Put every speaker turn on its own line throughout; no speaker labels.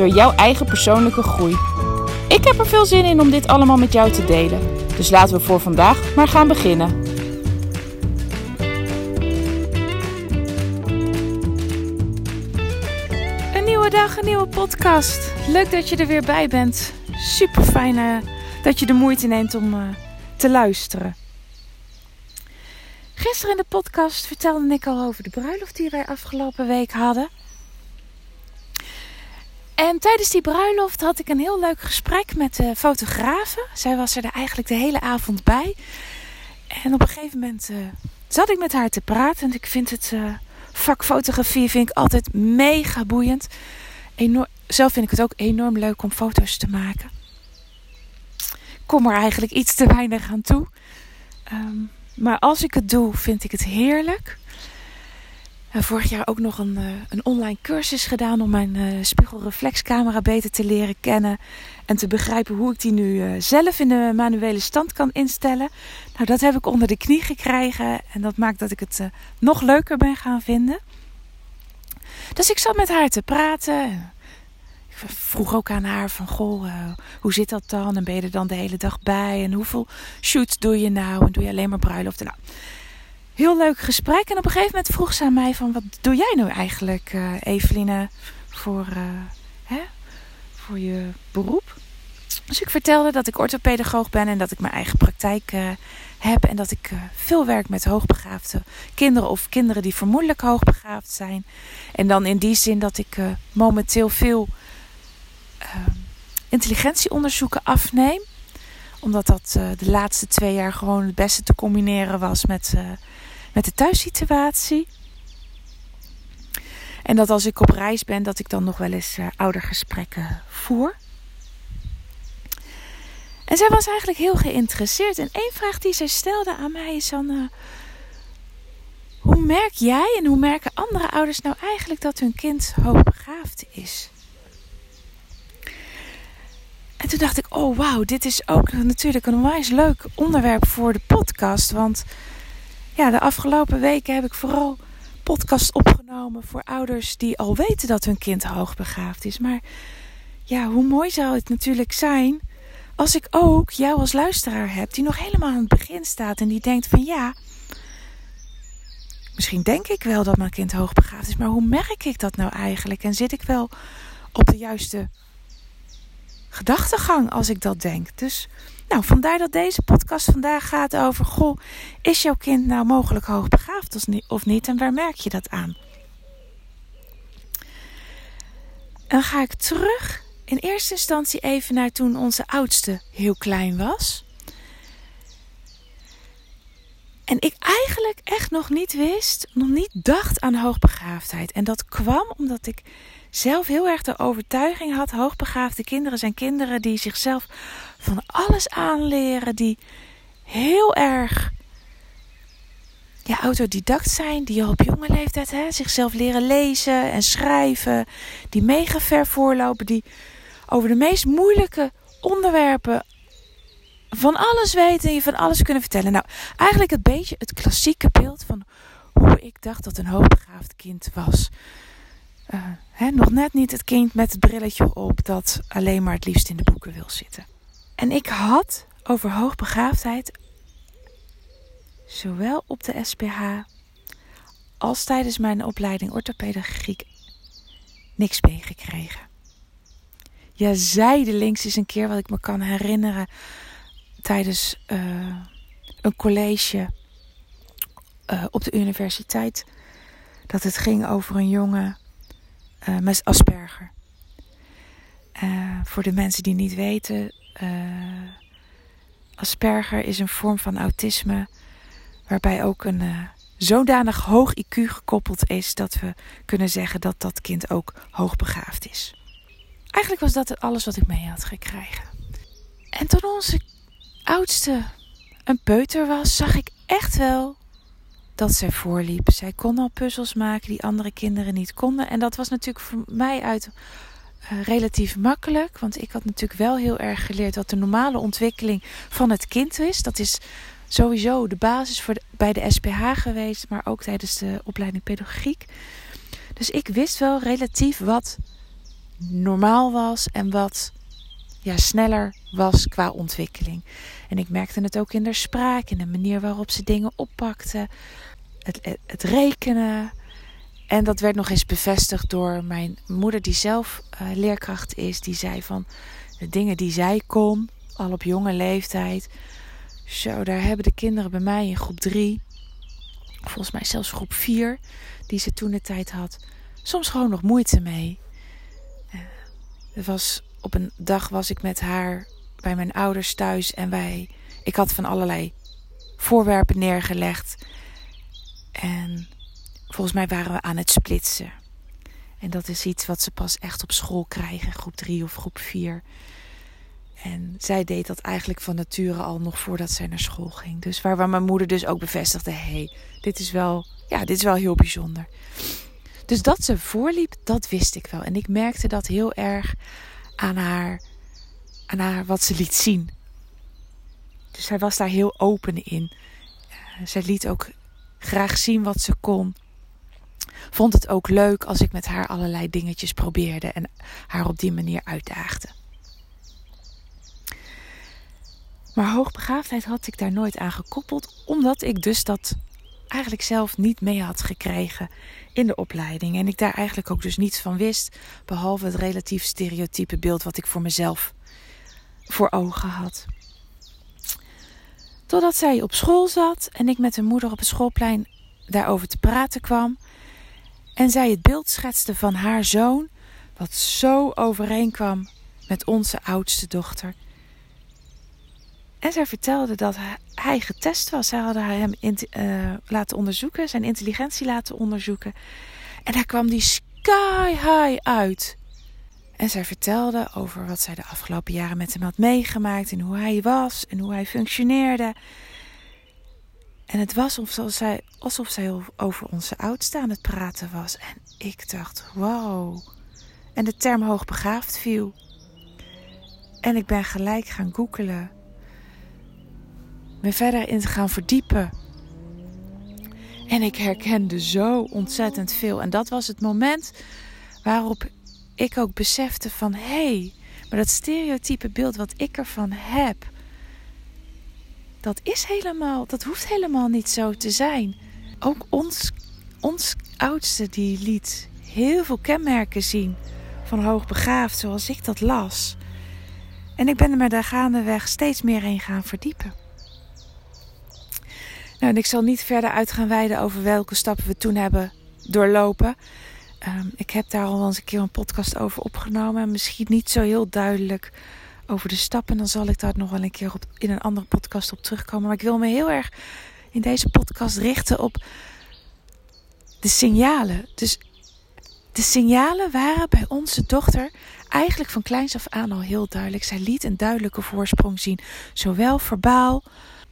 door jouw eigen persoonlijke groei? Ik heb er veel zin in om dit allemaal met jou te delen. Dus laten we voor vandaag maar gaan beginnen. Een nieuwe dag, een nieuwe podcast. Leuk dat je er weer bij bent. Super fijn uh, dat je de moeite neemt om uh, te luisteren. Gisteren in de podcast vertelde ik al over de bruiloft die wij afgelopen week hadden. En tijdens die bruiloft had ik een heel leuk gesprek met de fotografe. Zij was er eigenlijk de hele avond bij. En op een gegeven moment uh, zat ik met haar te praten. En ik vind het uh, vak fotografie vind ik altijd mega boeiend. Enorm, zelf vind ik het ook enorm leuk om foto's te maken. Ik kom er eigenlijk iets te weinig aan toe. Um, maar als ik het doe, vind ik het heerlijk. Vorig jaar ook nog een, uh, een online cursus gedaan om mijn uh, spiegelreflexcamera beter te leren kennen. En te begrijpen hoe ik die nu uh, zelf in de manuele stand kan instellen. Nou, dat heb ik onder de knie gekregen. En dat maakt dat ik het nog leuker ben gaan vinden. Dus ik zat met haar te praten vroeg ook aan haar van, goh, hoe zit dat dan? En ben je er dan de hele dag bij? En hoeveel shoots doe je nou? En doe je alleen maar bruiloften? Nou, heel leuk gesprek. En op een gegeven moment vroeg ze aan mij van, wat doe jij nou eigenlijk, uh, Eveline, voor, uh, hè, voor je beroep? Dus ik vertelde dat ik orthopedagoog ben en dat ik mijn eigen praktijk heb. En dat ik veel werk met hoogbegaafde kinderen of kinderen die vermoedelijk hoogbegaafd zijn. En dan in die zin dat ik momenteel veel uh, intelligentieonderzoeken afneem. Omdat dat de laatste twee jaar gewoon het beste te combineren was met, met de thuissituatie. En dat als ik op reis ben, dat ik dan nog wel eens oudergesprekken voer. En zij was eigenlijk heel geïnteresseerd. En één vraag die zij stelde aan mij is dan... hoe merk jij en hoe merken andere ouders nou eigenlijk dat hun kind hoogbegaafd is? En toen dacht ik, oh wauw, dit is ook natuurlijk een onwijs leuk onderwerp voor de podcast. Want ja, de afgelopen weken heb ik vooral podcast opgenomen voor ouders die al weten dat hun kind hoogbegaafd is. Maar ja, hoe mooi zou het natuurlijk zijn als ik ook jou als luisteraar heb die nog helemaal aan het begin staat en die denkt van ja, misschien denk ik wel dat mijn kind hoogbegaafd is, maar hoe merk ik dat nou eigenlijk? En zit ik wel op de juiste gedachtegang als ik dat denk. Dus nou, vandaar dat deze podcast vandaag gaat over: Goh, is jouw kind nou mogelijk hoogbegaafd of niet? En waar merk je dat aan? Dan ga ik terug in eerste instantie even naar toen onze oudste heel klein was. En ik eigenlijk echt nog niet wist, nog niet dacht aan hoogbegaafdheid. En dat kwam omdat ik zelf heel erg de overtuiging had: hoogbegaafde kinderen zijn kinderen die zichzelf van alles aanleren, die heel erg ja, autodidact zijn, die al op jonge leeftijd hè, zichzelf leren lezen en schrijven, die mega ver voorlopen, die over de meest moeilijke onderwerpen van alles weten en je van alles kunnen vertellen. Nou, eigenlijk een beetje het klassieke beeld van hoe ik dacht dat een hoogbegaafd kind was. Uh, nog net niet het kind met het brilletje op dat alleen maar het liefst in de boeken wil zitten. En ik had over hoogbegaafdheid zowel op de SPH als tijdens mijn opleiding orthopedagogiek niks meegekregen. Ja, zijdelings is een keer wat ik me kan herinneren tijdens uh, een college uh, op de universiteit. Dat het ging over een jongen uh, met Asperger. voor de mensen die niet weten, Asperger is een vorm van autisme waarbij ook een zodanig hoog IQ gekoppeld is dat we kunnen zeggen dat dat kind ook hoogbegaafd is. Eigenlijk was dat alles wat ik mee had gekregen. En toen onze oudste een peuter was, zag ik echt wel dat zij voorliep. Zij kon al puzzels maken die andere kinderen niet konden. En dat was natuurlijk voor mij uit uh, relatief makkelijk. Want ik had natuurlijk wel heel erg geleerd wat de normale ontwikkeling van het kind is. Dat is sowieso de basis voor bij de SPH geweest, maar ook tijdens de opleiding pedagogiek. Dus ik wist wel relatief wat normaal was en wat ja, sneller was qua ontwikkeling. En ik merkte het ook in de spraak, in de manier waarop ze dingen oppakte, het, het, rekenen. En dat werd nog eens bevestigd door mijn moeder, die zelf uh, leerkracht is. Die zei van de dingen die zij kon, al op jonge leeftijd. Zo, daar hebben de kinderen bij mij in groep 3, volgens mij zelfs groep 4, die ze toen de tijd had, soms gewoon nog moeite mee. Uh, het was op een dag was ik met haar bij mijn ouders thuis en wij, ik had van allerlei voorwerpen neergelegd. En volgens mij waren we aan het splitsen. En dat is iets wat ze pas echt op school krijgen, groep 3 of groep 4. En zij deed dat eigenlijk van nature al nog voordat zij naar school ging. Dus waar, waar mijn moeder dus ook bevestigde: hé, hey, dit is wel, ja, dit is wel heel bijzonder. Dus dat ze voorliep, dat wist ik wel. En ik merkte dat heel erg aan haar, aan haar wat ze liet zien. Dus zij was daar heel open in. Uh, zij liet ook graag zien wat ze kon. Vond het ook leuk als ik met haar allerlei dingetjes probeerde en haar op die manier uitdaagde. Maar hoogbegaafdheid had ik daar nooit aan gekoppeld, omdat ik dus dat eigenlijk zelf niet mee had gekregen in de opleiding. En ik daar eigenlijk ook dus niets van wist, behalve het relatief stereotype beeld wat ik voor mezelf voor ogen had. Totdat zij op school zat en ik met een moeder op het schoolplein daarover te praten kwam. En zij het beeld schetste van haar zoon, wat zo overeenkwam met onze oudste dochter. En zij vertelde dat hij getest was. Zij hadden hem uh, laten onderzoeken, zijn intelligentie laten onderzoeken. En daar kwam die sky high uit. En zij vertelde over wat zij de afgelopen jaren met hem had meegemaakt. En hoe hij was en hoe hij functioneerde. En het was alsof zij, alsof zij over onze oudste aan het praten was. En ik dacht, wow. En de term hoogbegaafd viel. En ik ben gelijk gaan googelen me verder in te gaan verdiepen. En ik herkende zo ontzettend veel. En dat was het moment waarop ik ook besefte van hé, hey, maar dat stereotype beeld wat ik ervan heb, dat is helemaal, dat hoeft helemaal niet zo te zijn. Ook ons, ons oudste die liet heel veel kenmerken zien van hoogbegaafd, zoals ik dat las. En ik ben er me daar gaandeweg steeds meer in gaan verdiepen. Nou, en ik zal niet verder uit gaan wijden over welke stappen we toen hebben doorlopen. Ehm, ik heb daar al eens een keer een podcast over opgenomen. Misschien niet zo heel duidelijk over de stappen. Dan zal ik daar nog wel een keer op, in een andere podcast op terugkomen. Maar ik wil me heel erg in deze podcast richten op de signalen. Dus de signalen waren bij onze dochter eigenlijk van kleins af aan al heel duidelijk. Zij liet een duidelijke voorsprong zien, zowel verbaal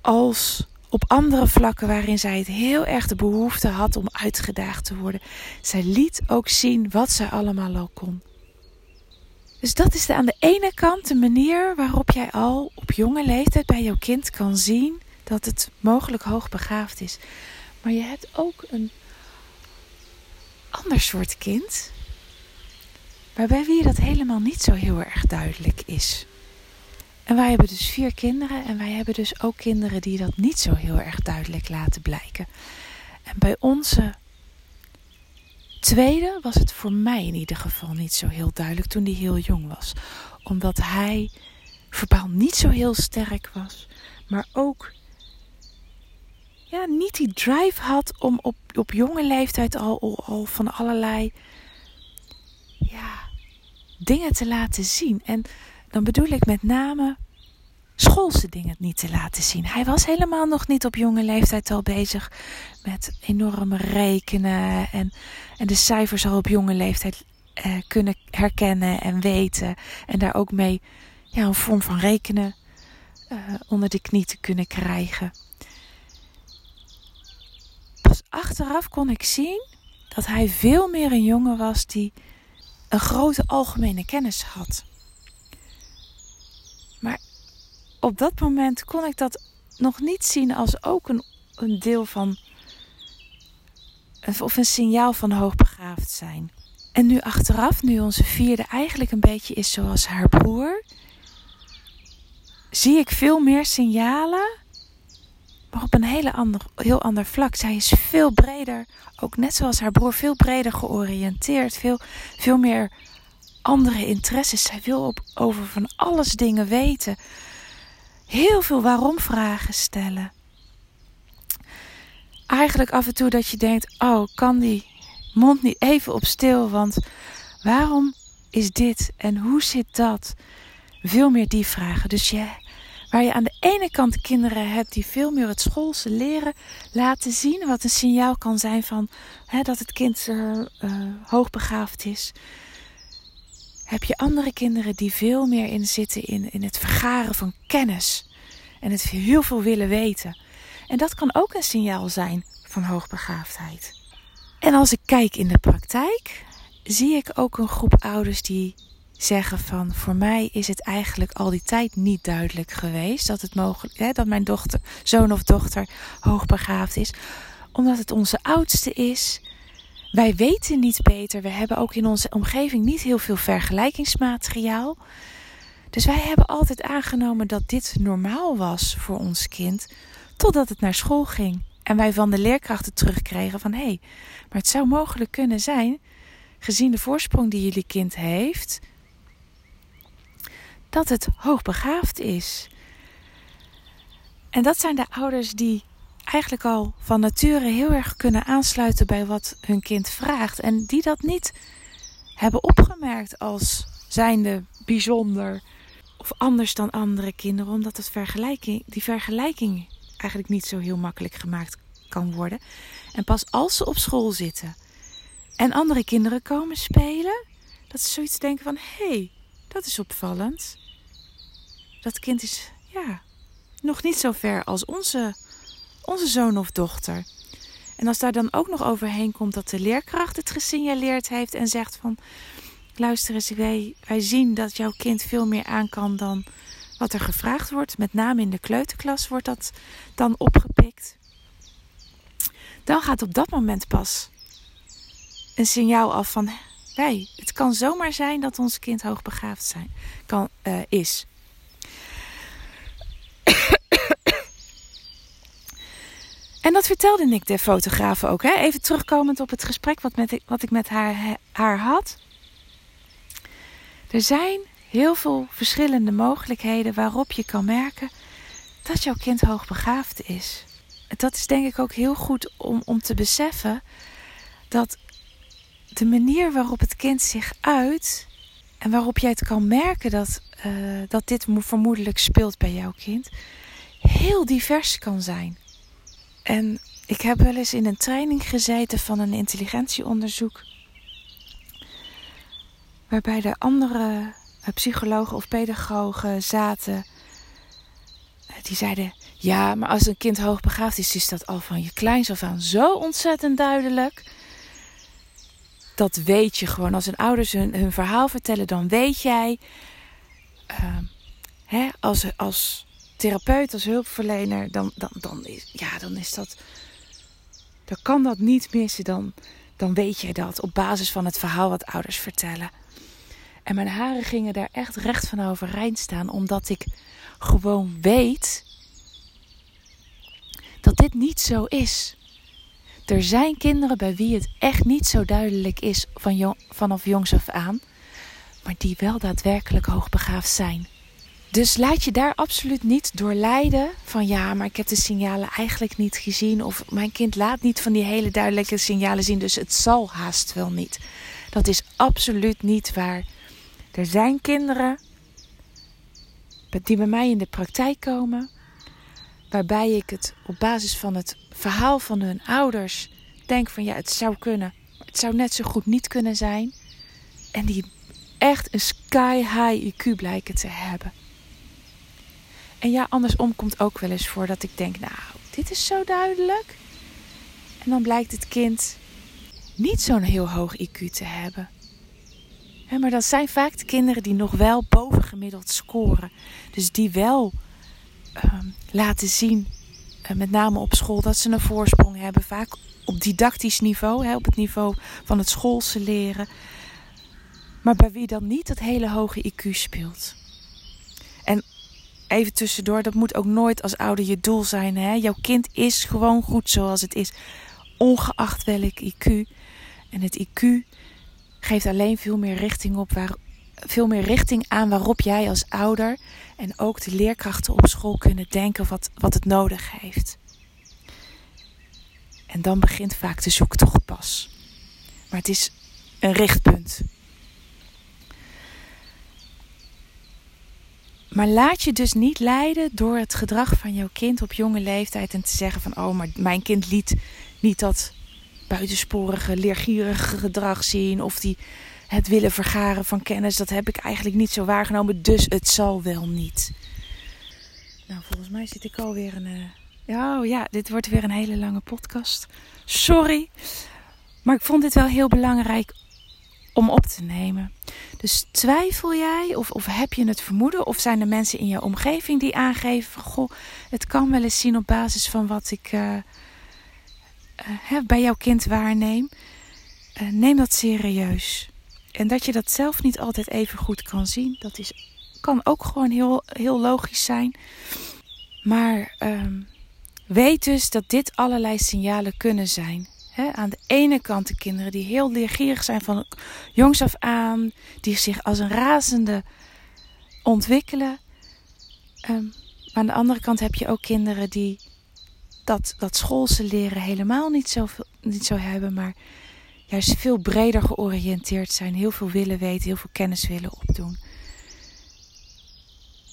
als op andere vlakken waarin zij het heel erg de behoefte had om uitgedaagd te worden. Zij liet ook zien wat zij allemaal al kon. Dus dat is de, aan de ene kant de manier waarop jij al op jonge leeftijd bij jouw kind kan zien dat het mogelijk hoogbegaafd is. Maar je hebt ook een ander soort kind, waarbij wie dat helemaal niet zo heel erg duidelijk is. En wij hebben dus vier kinderen en wij hebben dus ook kinderen die dat niet zo heel erg duidelijk laten blijken. En bij onze tweede was het voor mij in ieder geval niet zo heel duidelijk toen hij heel jong was. Omdat hij verbaal niet zo heel sterk was, maar ook ja, niet die drive had om op, op jonge leeftijd al, al van allerlei ja, dingen te laten zien. En dan bedoel ik met name schoolse dingen niet te laten zien. Hij was helemaal nog niet op jonge leeftijd al bezig met enorme rekenen en, en de cijfers al op jonge leeftijd eh, kunnen herkennen en weten. En daar ook mee ja, een vorm van rekenen uh, onder de knie te kunnen krijgen. Pas achteraf kon ik zien dat hij veel meer een jongen was die een grote algemene kennis had. Maar op dat moment kon ik dat nog niet zien als ook een, een deel van. of een signaal van hoogbegaafd zijn. En nu achteraf, nu onze vierde eigenlijk een beetje is zoals haar broer, zie ik veel meer signalen, maar op een hele ander, heel ander vlak. Zij is veel breder, ook net zoals haar broer, veel breder georiënteerd, veel, veel meer andere interesses. Zij wil op, over van alles dingen weten. Heel veel waarom-vragen stellen. Eigenlijk af en toe dat je denkt: oh, kan die mond niet even op stil? Want waarom is dit en hoe zit dat? Veel meer die vragen. Dus waar je aan de ene kant kinderen hebt die veel meer het schoolse leren laten zien, wat een signaal kan zijn van hè, dat het kind uh, hoogbegaafd is heb je andere kinderen die veel meer in zitten in, in het vergaren van kennis. En het heel veel willen weten. En dat kan ook een signaal zijn van hoogbegaafdheid. En als ik kijk in de praktijk, zie ik ook een groep ouders die zeggen van voor mij is het eigenlijk al die tijd niet duidelijk geweest dat het mogelijk hè, dat mijn dochter, zoon of dochter hoogbegaafd is, omdat het onze oudste is wij weten niet beter. We hebben ook in onze omgeving niet heel veel vergelijkingsmateriaal. Dus wij hebben altijd aangenomen dat dit normaal was voor ons kind, totdat het naar school ging. En wij van de leerkrachten terugkregen van hé, hey, maar het zou mogelijk kunnen zijn, gezien de voorsprong die jullie kind heeft, dat het hoogbegaafd is. En dat zijn de ouders die eigenlijk al van nature heel erg kunnen aansluiten bij wat hun kind vraagt. En die dat niet hebben opgemerkt als zijnde bijzonder of anders dan andere kinderen. Omdat het vergelijking, die vergelijking eigenlijk niet zo heel makkelijk gemaakt kan worden. En pas als ze op school zitten en andere kinderen komen spelen, dat ze zoiets denken van hé, hey, dat is opvallend. Dat kind is ja, nog niet zo ver als onze onze zoon of dochter. En als daar dan ook nog overheen komt dat de leerkracht het gesignaleerd heeft en zegt van luister eens, wij, wij zien dat jouw kind veel meer aan kan dan wat er gevraagd wordt. Met name in de kleuterklas wordt dat dan opgepikt. Dan gaat op dat moment pas een signaal af van wij. Het kan zomaar zijn dat ons kind hoogbegaafd zijn, kan, uh, is. En dat vertelde ik de fotograaf ook. Hè? Even terugkomend op het gesprek wat, met, wat ik met haar, haar had. Er zijn heel veel verschillende mogelijkheden waarop je kan merken dat jouw kind hoogbegaafd is. Dat is denk ik ook heel goed om, om te beseffen dat de manier waarop het kind zich uit en waarop jij het kan merken dat, uh, dat dit vermoedelijk speelt bij jouw kind, heel divers kan zijn. En ik heb wel eens in een training gezeten van een intelligentieonderzoek. Waarbij de andere eh, psychologen of pedagogen zaten. Eh, die zeiden: Ja, maar als een kind hoogbegaafd is, is dat al van je kleins af aan zo ontzettend duidelijk. Dat weet je gewoon. Als een ouders hun, hun verhaal vertellen, dan weet jij. Uh, hè, als, als therapeut, als hulpverlener, dan, dan, dan, is, ja, dan is dat. Dan kan dat niet missen. Dan, dan weet je dat op basis van het verhaal wat ouders vertellen. En mijn haren gingen daar echt recht van overeind staan, omdat ik gewoon weet dat dit niet zo is. Er zijn kinderen bij wie het echt niet zo duidelijk is van vanaf jongs af aan, maar die wel daadwerkelijk hoogbegaafd zijn. Dus laat je daar absoluut niet door leiden van ja, maar ik heb de signalen eigenlijk niet gezien. Of mijn kind laat niet van die hele duidelijke signalen zien, dus het zal haast wel niet. Dat is absoluut niet waar. Er zijn kinderen die bij mij in de praktijk komen, waarbij ik het op basis van het verhaal van hun ouders denk van ja, het zou kunnen. Het zou net zo goed niet kunnen zijn. En die echt een sky high IQ blijken te hebben. En ja, andersom komt ook wel eens voor dat ik denk, nou, dit is zo duidelijk. En dan blijkt het kind niet zo'n heel hoog IQ te hebben. maar dat zijn vaak de kinderen die nog wel bovengemiddeld scoren. Dus die wel ehm, laten zien, uh, met name op school, dat ze een voorsprong hebben. Vaak op didactisch niveau, op het niveau van het schoolse leren. Maar bij wie dan niet dat hele hoge IQ speelt. En even tussendoor, dat moet ook nooit als ouder je doel zijn. Hè? Jouw kind is gewoon goed zoals het is, ongeacht welk IQ. En het IQ geeft alleen veel meer richting op waar, veel meer richting aan waarop jij als ouder en ook de leerkrachten op school kunnen denken wat, wat het nodig heeft. En dan begint vaak de zoektocht pas. Maar het is een richtpunt. Maar laat je dus niet leiden door het gedrag van jouw kind op jonge leeftijd en te zeggen van oh, maar mijn kind liet niet dat buitensporige, leergierige gedrag zien of die het willen vergaren van kennis, dat heb ik eigenlijk niet zo waargenomen, dus het zal wel niet. Nou, volgens mij zit ik alweer een. Uh... Oh ja, dit wordt weer een hele lange podcast. Sorry. Maar ik vond dit wel heel belangrijk om op te nemen. Dus twijfel jij of, of heb je het vermoeden? Of zijn er mensen in je omgeving die aangeven: Goh, het kan wel eens zien op basis van wat ik uh, uh, bij jouw kind waarneem. Uh, neem dat serieus. En dat je dat zelf niet altijd even goed kan zien, dat is, kan ook gewoon heel, heel logisch zijn. Maar ehm, weet dus dat dit allerlei signalen kunnen zijn aan de ene kant de kinderen die heel leergierig zijn van jongs af aan, die zich als een razende ontwikkelen. Um, maar aan de andere kant heb je ook kinderen die dat, dat schoolse leren helemaal niet zo, niet zo hebben, maar juist veel breder georiënteerd zijn, heel veel willen weten, heel veel kennis willen opdoen.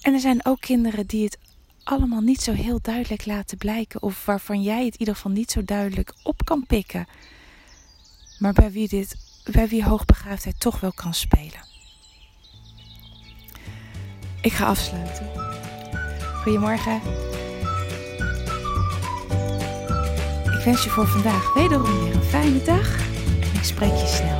En er zijn ook kinderen die het allemaal niet zo heel duidelijk laten blijken. Of waarvan jij het in ieder geval niet zo duidelijk op kan pikken. Maar bij wie, dit, bij wie hoogbegaafdheid toch wel kan spelen. Ik ga afsluiten. Goedemorgen. Ik wens je voor vandaag wederom weer een fijne dag. En ik spreek je snel.